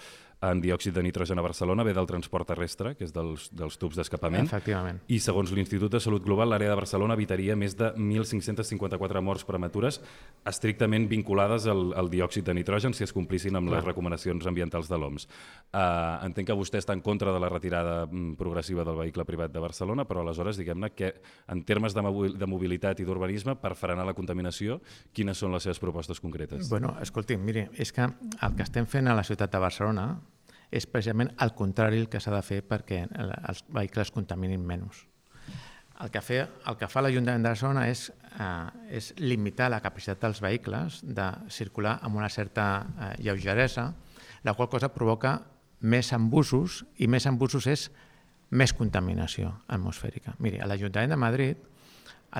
en diòxid de nitrogen a Barcelona ve del transport terrestre, que és dels, dels tubs d'escapament. Efectivament. I segons l'Institut de Salut Global, l'àrea de Barcelona evitaria més de 1.554 morts prematures estrictament vinculades al, al diòxid de nitrogen si es complissin amb Clar. les recomanacions ambientals de l'OMS. Uh, entenc que vostè està en contra de la retirada mm, progressiva del vehicle privat de Barcelona, però aleshores, diguem-ne, que en termes de, de mobilitat i d'urbanisme, per frenar la contaminació, quines són les seves propostes concretes? Bueno, escolti, miri, és que el que estem fent a la ciutat de Barcelona és precisament el contrari el que s'ha de fer perquè els vehicles contaminin menys. El que, fe, el que fa l'Ajuntament de Barcelona és, eh, és limitar la capacitat dels vehicles de circular amb una certa eh, lleugeresa, la qual cosa provoca més embussos i més embussos és més contaminació atmosfèrica. Miri, l'Ajuntament de Madrid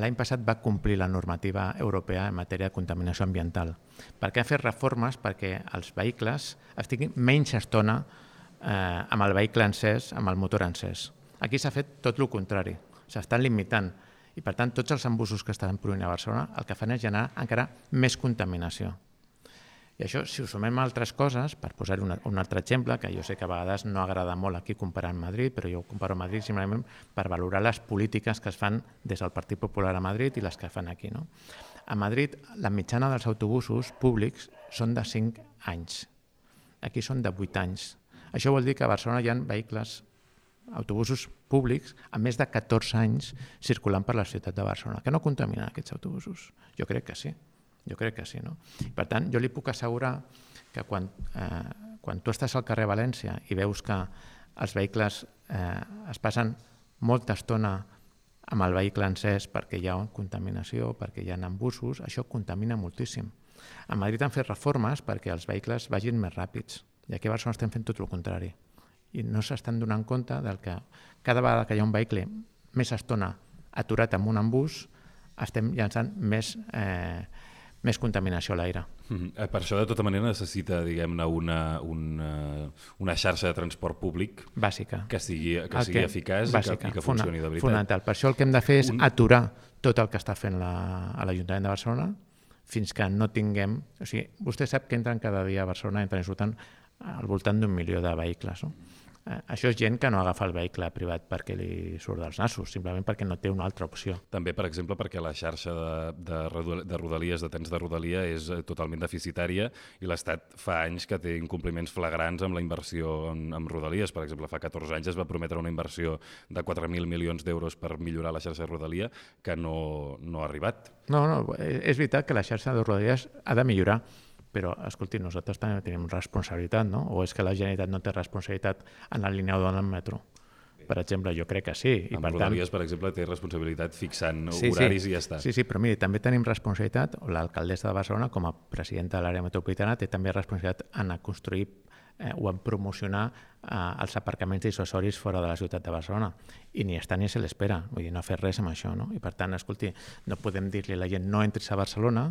l'any passat va complir la normativa europea en matèria de contaminació ambiental, perquè ha fet reformes perquè els vehicles estiguin menys estona eh, amb el vehicle encès, amb el motor encès. Aquí s'ha fet tot el contrari, s'estan limitant i per tant tots els embussos que estan produint a Barcelona el que fan és generar encara més contaminació. I això, si ho sumem a altres coses, per posar un, un altre exemple, que jo sé que a vegades no agrada molt aquí comparar amb Madrid, però jo comparo Madrid simplement per valorar les polítiques que es fan des del Partit Popular a Madrid i les que fan aquí. No? A Madrid, la mitjana dels autobusos públics són de 5 anys. Aquí són de 8 anys. Això vol dir que a Barcelona hi ha vehicles autobusos públics amb més de 14 anys circulant per la ciutat de Barcelona, que no contaminen aquests autobusos. Jo crec que sí. Jo crec que sí. No? Per tant, jo li puc assegurar que quan eh, quan tu estàs al carrer València i veus que els vehicles eh, es passen molta estona amb el vehicle encès perquè hi ha contaminació, perquè hi ha embussos, això contamina moltíssim. A Madrid han fet reformes perquè els vehicles vagin més ràpids i aquí a Barcelona estem fent tot el contrari. I no s'estan donant compte del que cada vegada que hi ha un vehicle més estona aturat amb un embús, estem llançant més, eh, més contaminació a l'aire. Mm -hmm. Per això, de tota manera, necessita diguem-ne una, una, una xarxa de transport públic bàsica que sigui, que sigui que, eficaç bàsica, i, que, i que funcioni de veritat. Fonamental. Per això el que hem de fer és un... aturar tot el que està fent la, l'Ajuntament de Barcelona fins que no tinguem... O sigui, vostè sap que entren cada dia a Barcelona, entren i surten al voltant d'un milió de vehicles. No? Eh, això és gent que no agafa el vehicle privat perquè li surt dels nassos, simplement perquè no té una altra opció. També, per exemple, perquè la xarxa de, de, de rodalies, de temps de rodalia, és eh, totalment deficitària i l'Estat fa anys que té incompliments flagrants amb la inversió en, en rodalies. Per exemple, fa 14 anys es va prometre una inversió de 4.000 milions d'euros per millorar la xarxa de rodalia que no, no ha arribat. No, no, és veritat que la xarxa de rodalies ha de millorar, però, escolti, nosaltres també tenim responsabilitat, no? O és que la Generalitat no té responsabilitat en la línia del metro? Per exemple, jo crec que sí. I amb per Rodalies, tant... per exemple, té responsabilitat fixant sí, horaris sí. i ja està. Sí, sí, però miri, també tenim responsabilitat, l'alcaldessa de Barcelona, com a presidenta de l'àrea metropolitana, té també responsabilitat en construir eh, o en promocionar eh, els aparcaments dissuasoris fora de la ciutat de Barcelona. I ni està ni se l'espera, vull dir, no ha fet res amb això. No? I per tant, escolti, no podem dir-li a la gent no entris a Barcelona,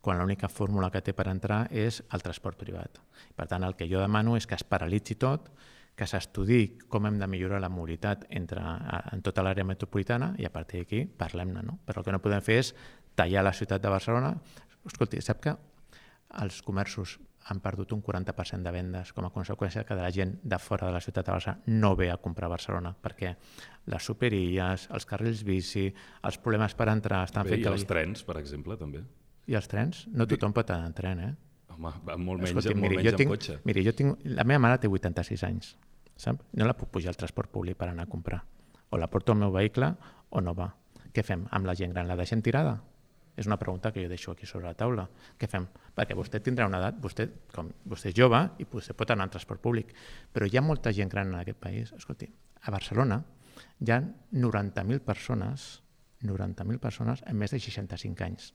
quan l'única fórmula que té per entrar és el transport privat. Per tant, el que jo demano és que es paralitzi tot, que s'estudi com hem de millorar la mobilitat entre, en tota l'àrea metropolitana i a partir d'aquí parlem-ne. No? Però el que no podem fer és tallar la ciutat de Barcelona. Escolti, sap que els comerços han perdut un 40% de vendes com a conseqüència que la gent de fora de la ciutat de Barcelona no ve a comprar a Barcelona perquè les superilles, els carrils bici, els problemes per entrar estan fent... I els trens, per exemple, també. I els trens? No tothom pot anar en tren, eh? Home, va molt menys, Escolti, molt miri, menys tinc, en cotxe. Miri, jo tinc, la meva mare té 86 anys, sap? No la puc pujar al transport públic per anar a comprar. O la porto al meu vehicle o no va. Què fem amb la gent gran? La deixem tirada? És una pregunta que jo deixo aquí sobre la taula. Què fem? Perquè vostè tindrà una edat, vostè, com, vostè és jove i vostè pot anar al transport públic, però hi ha molta gent gran en aquest país. Escolti, a Barcelona hi ha 90.000 persones 90.000 persones amb més de 65 anys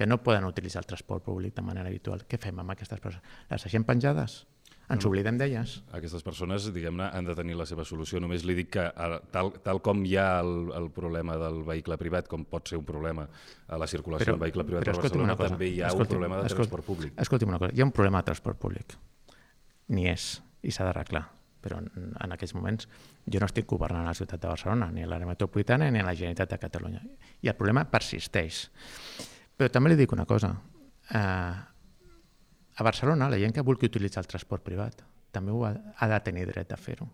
que no poden utilitzar el transport públic de manera habitual. Què fem amb aquestes persones? Les deixem penjades? Ens oblidem d'elles? Aquestes persones, diguem-ne, han de tenir la seva solució. Només li dic que tal, tal com hi ha el, el problema del vehicle privat, com pot ser un problema a la circulació però, del vehicle privat a Barcelona, també hi ha un problema de transport públic. Escolti'm una cosa, hi ha un problema de transport públic. Ni és, i s'ha d'arreglar. Però en, en aquests moments jo no estic governant la ciutat de Barcelona, ni a l'àrea metropolitana, ni a la Generalitat de Catalunya. I el problema persisteix. Però també li dic una cosa. Eh, a Barcelona, la gent que vulgui utilitzar el transport privat també ha, ha de tenir dret a fer-ho.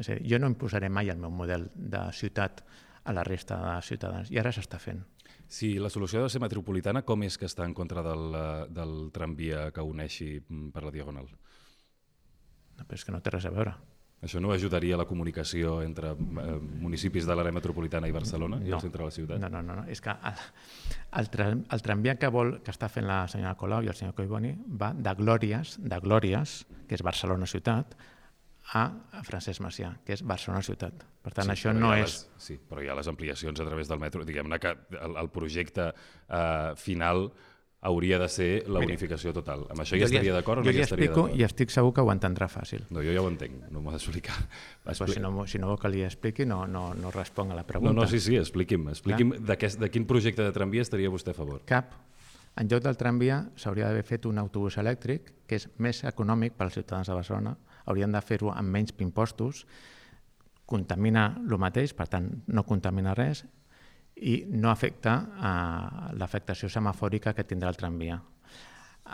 És a dir, jo no imposaré mai el meu model de ciutat a la resta de ciutadans, i ara s'està fent. Si la solució ha de ser metropolitana, com és que està en contra del, del tramvia que uneixi mm, per la Diagonal? No, però és que no té res a veure. Això no ajudaria la comunicació entre eh, municipis de l'àrea metropolitana i Barcelona no. i el centre de la ciutat? No, no, no. no. És que el, el, el tramvia que vol que està fent la senyora Colau i el senyor Coiboni va de Glòries, de Glòries, que és Barcelona ciutat, a Francesc Macià, que és Barcelona ciutat. Per tant, sí, això no és... Les, sí, però hi ha les ampliacions a través del metro. Diguem-ne que el, el projecte eh, final hauria de ser la Mira, unificació total. Amb això ja estaria d'acord o no ja estaria d'acord? i estic segur que ho entendrà fàcil. No, jo ja ho entenc, no m'ho ha d'explicar. [laughs] Expli... si, no, si no vol que li expliqui, no, no, no responc a la pregunta. No, no, sí, sí, expliqui'm. expliqui'm de, què, de quin projecte de tramvia estaria vostè a favor? Cap. En lloc del tramvia s'hauria d'haver fet un autobús elèctric que és més econòmic per als ciutadans de Barcelona. Haurien de fer-ho amb menys impostos, contamina el mateix, per tant no contamina res, i no afecta uh, l'afectació semafòrica que tindrà el tramvia.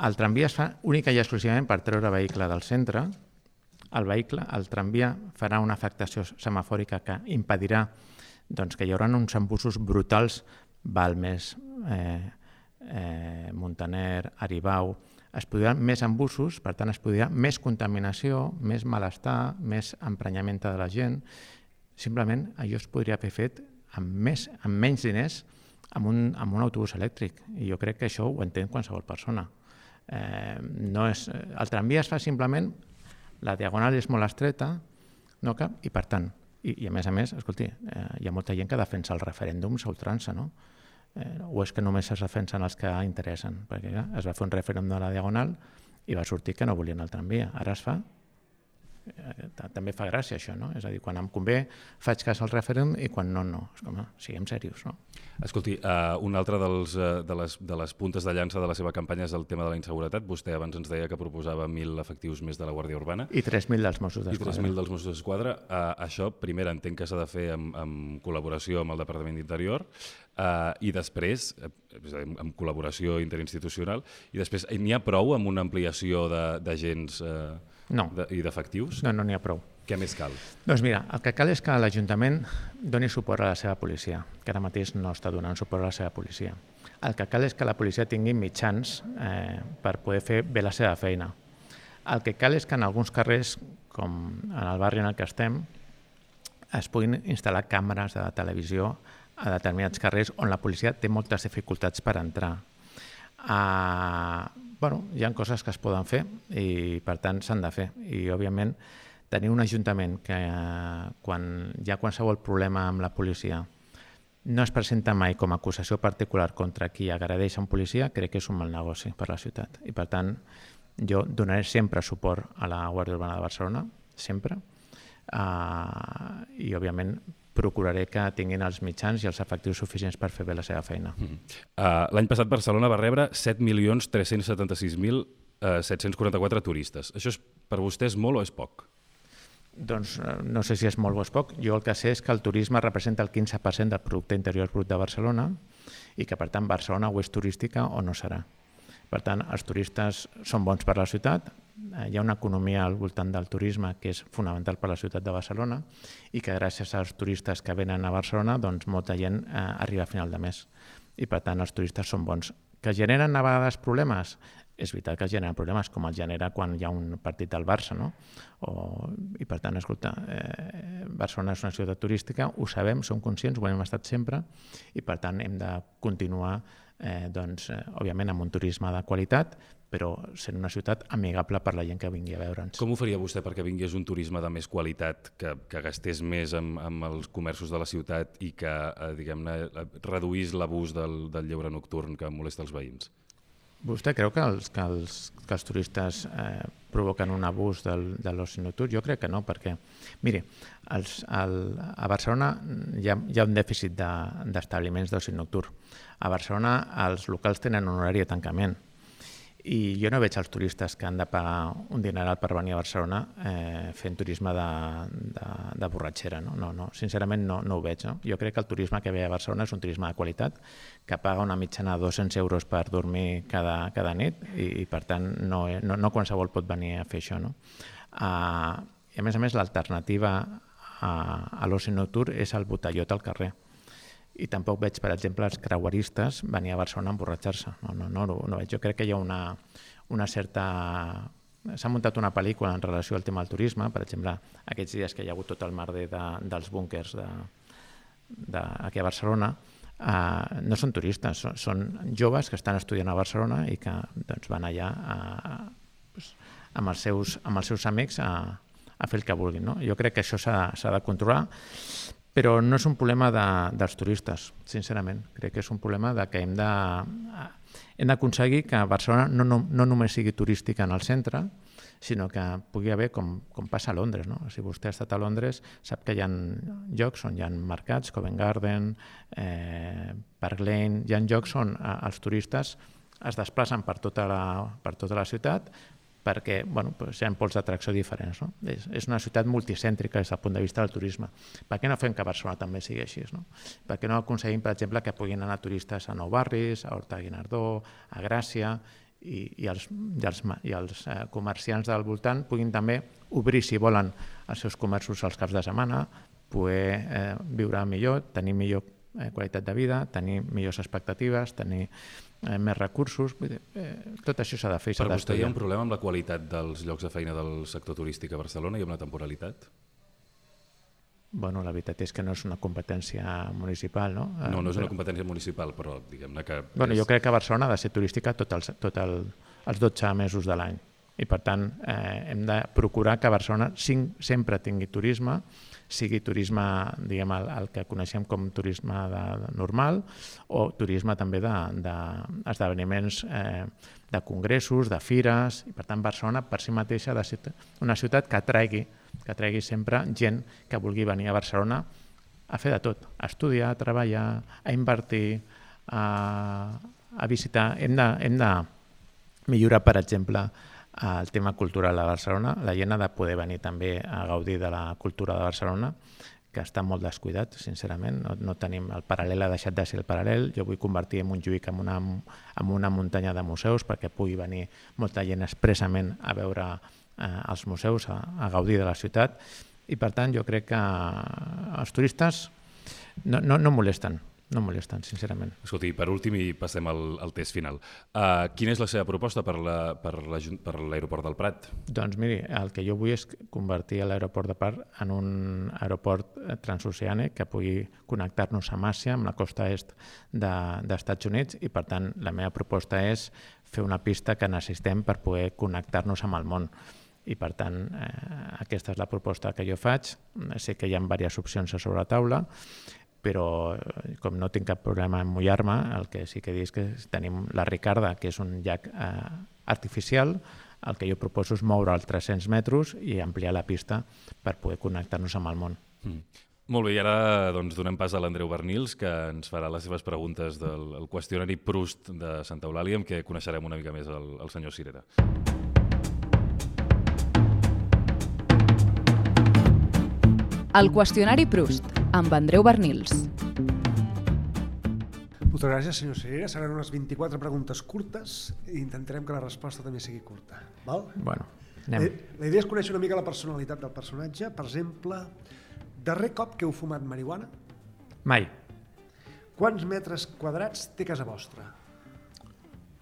El tramvia es fa única i exclusivament per treure vehicle del centre. El vehicle, el tramvia, farà una afectació semafòrica que impedirà doncs, que hi haurà uns embussos brutals, Balmes, eh, eh, Montaner, Aribau, es podran més embussos, per tant es podrà més contaminació, més malestar, més emprenyament de la gent. Simplement allò es podria haver fet amb, més, amb menys diners amb un, amb un autobús elèctric. I jo crec que això ho entén qualsevol persona. Eh, no és, el tramvia es fa simplement, la diagonal és molt estreta, no cap, i per tant, i, i a més a més, escolti, eh, hi ha molta gent que defensa el referèndum a ultrança, no? Eh, o és que només es defensen els que interessen? Perquè ja, es va fer un referèndum de la diagonal i va sortir que no volien el tramvia. Ara es fa també fa gràcia això, no? És a dir, quan em convé faig cas al referèndum i quan no, no. És com, siguem serios, no? Escolti, uh, un altre dels, uh, de, les, de les puntes de llança de la seva campanya és el tema de la inseguretat. Vostè abans ens deia que proposava 1.000 efectius més de la Guàrdia Urbana. I 3.000 dels Mossos d'Esquadra. I 3.000 dels Mossos d'Esquadra. Uh, això, primer, entenc que s'ha de fer amb, amb col·laboració amb el Departament d'Interior uh, i després, uh, amb col·laboració interinstitucional, i després n'hi ha prou amb una ampliació d'agents... Uh, no. De, I d'efectius? No, no n'hi ha prou. Què més cal? Doncs mira, el que cal és que l'Ajuntament doni suport a la seva policia, que ara mateix no està donant suport a la seva policia. El que cal és que la policia tingui mitjans eh, per poder fer bé la seva feina. El que cal és que en alguns carrers, com en el barri en el que estem, es puguin instal·lar càmeres de televisió a determinats carrers on la policia té moltes dificultats per entrar. Uh, bueno, hi ha coses que es poden fer i per tant s'han de fer i òbviament tenir un ajuntament que quan hi ha qualsevol problema amb la policia no es presenta mai com a acusació particular contra qui agradeix a un policia, crec que és un mal negoci per la ciutat. I per tant, jo donaré sempre suport a la Guàrdia Urbana de Barcelona, sempre, uh, i òbviament procuraré que tinguin els mitjans i els efectius suficients per fer bé la seva feina. Mm -hmm. uh, L'any passat Barcelona va rebre 7.376.744 uh, turistes. Això és, per vostè és molt o és poc? Doncs uh, no sé si és molt o és poc. Jo el que sé és que el turisme representa el 15% del producte interior brut de Barcelona i que, per tant, Barcelona o és turística o no serà. Per tant, els turistes són bons per la ciutat, Eh, hi ha una economia al voltant del turisme que és fonamental per a la ciutat de Barcelona i que gràcies als turistes que venen a Barcelona doncs molta gent eh, arriba a final de mes i per tant els turistes són bons. Que generen a vegades problemes? És veritat que generen problemes, com el genera quan hi ha un partit del Barça, no? O, I per tant, escolta, eh, Barcelona és una ciutat turística, ho sabem, som conscients, ho hem estat sempre, i per tant hem de continuar eh, doncs, eh, òbviament amb un turisme de qualitat, però sent una ciutat amigable per la gent que vingui a veure'ns. Com ho faria vostè perquè vingués un turisme de més qualitat, que, que gastés més amb, amb els comerços de la ciutat i que, eh, diguem-ne, reduís l'abús del, del lleure nocturn que molesta els veïns? Vostè creu que els, que els, que els turistes eh, provoquen un abús del, de l'oci nocturn? Jo crec que no, perquè, miri, els, el, a Barcelona hi ha, hi ha un dèficit d'establiments de, d'oci nocturn. A Barcelona els locals tenen un horari de tancament, i jo no veig els turistes que han de pagar un dineral per venir a Barcelona eh, fent turisme de, de, de borratxera. No? No, no, sincerament no, no ho veig. No? Jo crec que el turisme que ve a Barcelona és un turisme de qualitat, que paga una mitjana de 200 euros per dormir cada, cada nit i, i per tant no, no, no qualsevol pot venir a fer això. No? Uh, I a més a més l'alternativa a, a l'oci nocturn és el botellot al carrer i tampoc veig, per exemple, els creueristes venir a Barcelona a emborratxar-se. No, no, no, no, veig. Jo crec que hi ha una, una certa... S'ha muntat una pel·lícula en relació al tema del turisme, per exemple, aquests dies que hi ha hagut tot el merder de, dels búnkers de, de, aquí a Barcelona, uh, no són turistes, són, són joves que estan estudiant a Barcelona i que doncs, van allà a, a, pues, amb, els seus, amb els seus amics a, a fer el que vulguin. No? Jo crec que això s'ha de controlar però no és un problema de, dels turistes, sincerament. Crec que és un problema de que hem de hem d'aconseguir que Barcelona no, no, no només sigui turística en el centre, sinó que pugui haver com, com passa a Londres. No? Si vostè ha estat a Londres, sap que hi ha llocs on hi ha mercats, Covent Garden, eh, Park Lane, hi ha llocs on eh, els turistes es desplacen per tota la, per tota la ciutat, perquè bueno, pues hi ha pols d'atracció diferents. No? És, és una ciutat multicèntrica des del punt de vista del turisme. Per què no fem que Barcelona també sigui així? No? Per què no aconseguim, per exemple, que puguin anar turistes a Nou Barris, a Horta Guinardó, a Gràcia, i, i els, i els, i els eh, comerciants del voltant puguin també obrir, si volen, els seus comerços als caps de setmana, poder eh, viure millor, tenir millor eh, qualitat de vida, tenir millors expectatives, tenir eh, més recursos, vull dir, eh, tot això s'ha de fer. Per vostè hi ha un problema amb la qualitat dels llocs de feina del sector turístic a Barcelona i amb la temporalitat? Bueno, la veritat és que no és una competència municipal, no? No, no és una competència municipal, però diguem-ne que... Bueno, és... jo crec que Barcelona ha de ser turística tot el, tot el, els 12 mesos de l'any. I per tant eh, hem de procurar que Barcelona sempre tingui turisme, sigui turisme, diguem, el, el que coneixem com turisme de, de normal o turisme també d'esdeveniments de, eh, de congressos, de fires, i per tant Barcelona per si mateixa de ser una ciutat que atraigui, que atraigui sempre gent que vulgui venir a Barcelona a fer de tot, a estudiar, a treballar, a invertir, a, a visitar. Hem de, hem de millorar, per exemple, el tema cultural a Barcelona. La gent ha de poder venir també a gaudir de la cultura de Barcelona, que està molt descuidat, sincerament. No, no tenim, el paral·lel ha deixat de ser el paral·lel. Jo vull convertir Montjuïc en una, en una muntanya de museus perquè pugui venir molta gent expressament a veure eh, els museus, a, a gaudir de la ciutat. I per tant jo crec que els turistes no, no, no molesten no molesten, sincerament. Escolti, per últim i passem al, al test final. Uh, quina és la seva proposta per l'aeroport la, per del Prat? Doncs miri, el que jo vull és convertir l'aeroport de Prat en un aeroport transoceànic que pugui connectar-nos amb Àsia, amb la costa est d'Estats de, Units, i per tant la meva proposta és fer una pista que necessitem per poder connectar-nos amb el món i per tant eh, aquesta és la proposta que jo faig. Sé que hi ha diverses opcions a sobre la taula però eh, com no tinc cap problema en mullar-me, el que sí que dic és que tenim la Ricarda, que és un llac eh, artificial, el que jo proposo és moure els 300 metres i ampliar la pista per poder connectar-nos amb el món. Mm. Molt bé, i ara doncs, donem pas a l'Andreu Bernils, que ens farà les seves preguntes del qüestionari Proust de Santa Eulàlia, amb què coneixerem una mica més el, el senyor Cirera. El qüestionari Proust amb Andreu Bernils. Moltes gràcies, senyor Cirera. Seran unes 24 preguntes curtes i intentarem que la resposta també sigui curta. Val? Bueno, anem. La, eh, la idea és conèixer una mica la personalitat del personatge. Per exemple, darrer cop que heu fumat marihuana? Mai. Quants metres quadrats té casa vostra?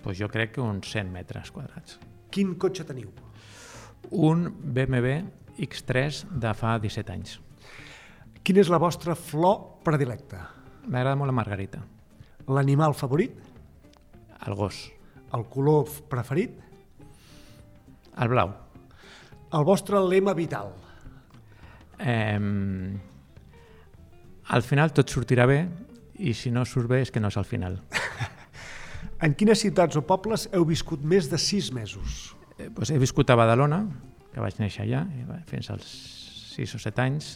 Pues jo crec que uns 100 metres quadrats. Quin cotxe teniu? Un BMW X3 de fa 17 anys. Quina és la vostra flor predilecta? M'agrada molt la margarita. L'animal favorit? El gos. El color preferit? El blau. El vostre lema vital? Eh, al final tot sortirà bé i si no surt bé és que no és al final. [laughs] en quines ciutats o pobles heu viscut més de sis mesos? Eh, doncs he viscut a Badalona, que vaig néixer allà, fins als 6 o 7 anys,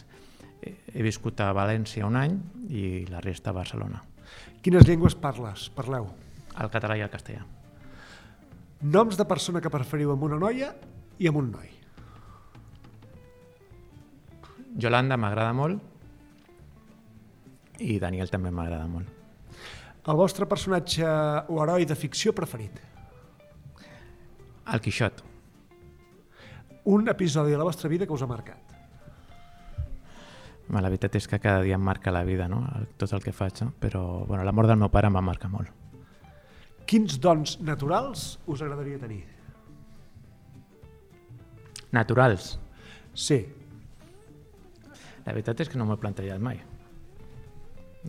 he viscut a València un any i la resta a Barcelona. Quines llengües parles? Parleu? El català i el castellà. Noms de persona que preferiu amb una noia i amb un noi. Jolanda m'agrada molt i Daniel també m'agrada molt. El vostre personatge o heroi de ficció preferit? El Quixot. Un episodi de la vostra vida que us ha marcat? La veritat és que cada dia em marca la vida, no? tot el que faig, no? però bueno, la mort del meu pare em va marcar molt. Quins dons naturals us agradaria tenir? Naturals? Sí. La veritat és que no m'ho he plantejat mai.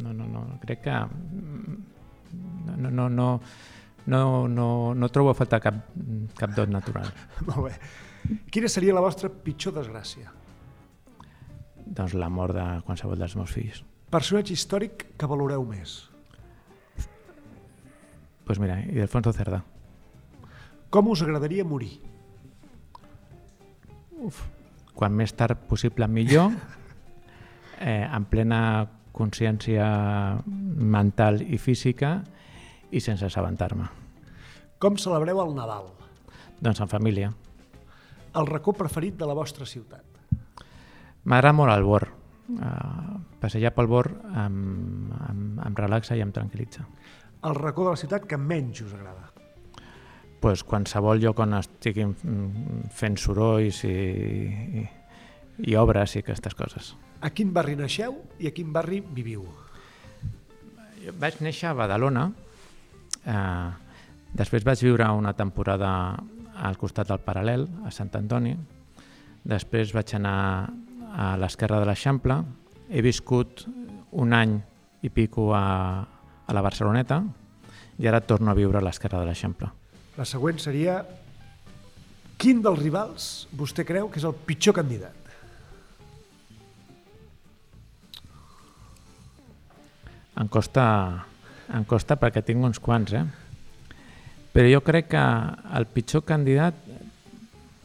No, no, no, crec que no, no, no, no, no, no, no trobo a faltar cap, cap dot natural. [laughs] Molt bé. Quina seria la vostra pitjor desgràcia? Doncs, la mort de qualsevol dels meus fills. Personatge històric que valoreu més? Doncs pues mira, Ildefonso Cerdà. Com us agradaria morir? Uf, quan més tard possible millor, [laughs] eh, en plena consciència mental i física i sense assabentar-me. Com celebreu el Nadal? Doncs en família. El racó preferit de la vostra ciutat? M'agrada molt el bord. Uh, passejar pel bord em, em, em relaxa i em tranquil·litza. El racó de la ciutat que menys us agrada? pues, qualsevol lloc on estiguin fent sorolls i, i, i obres i aquestes coses. A quin barri naixeu i a quin barri viviu? Jo vaig néixer a Badalona, eh, després vaig viure una temporada al costat del Paral·lel, a Sant Antoni, després vaig anar a l'esquerra de l'Eixample, he viscut un any i pico a, a la Barceloneta i ara torno a viure a l'esquerra de l'Eixample. La següent seria quin dels rivals vostè creu que és el pitjor candidat? Em costa, em costa perquè tinc uns quants, eh? Però jo crec que el pitjor candidat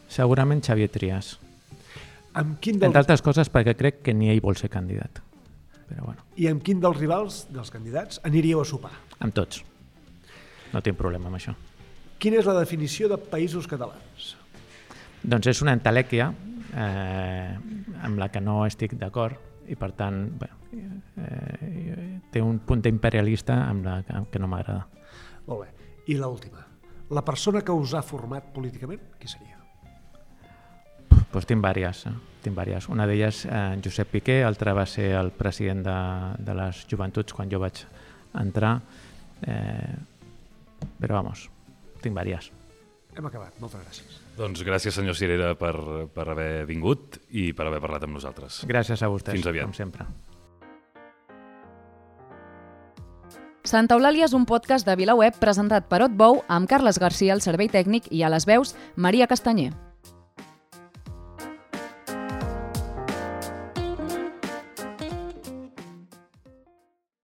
segurament Xavier Trias. Amb quin dels... Entre altres coses perquè crec que ni ell vol ser candidat. Però bueno, I amb quin dels rivals, dels candidats, aniríeu a sopar? amb tots. No tinc problema amb això. Quina és la definició de països catalans? Doncs és una entelèquia eh, amb la que no estic d'acord i per tant bé, eh, té un punt imperialista amb la que, que no m'agrada. Molt bé. I l'última. La persona que us ha format políticament, qui seria? Pues tinc vàries. Eh? Tinc vàries. Una d'elles, eh, Josep Piqué, altra va ser el president de, de les joventuts quan jo vaig entrar. Eh, però vamos, tinc vàries. Hem acabat. Moltes gràcies. Doncs gràcies, senyor Cirera, per, per haver vingut i per haver parlat amb nosaltres. Gràcies a vostès, Fins aviat. com sempre. Santa Eulàlia és un podcast de VilaWeb presentat per Otbou amb Carles Garcia al servei tècnic i a les veus Maria Castanyer.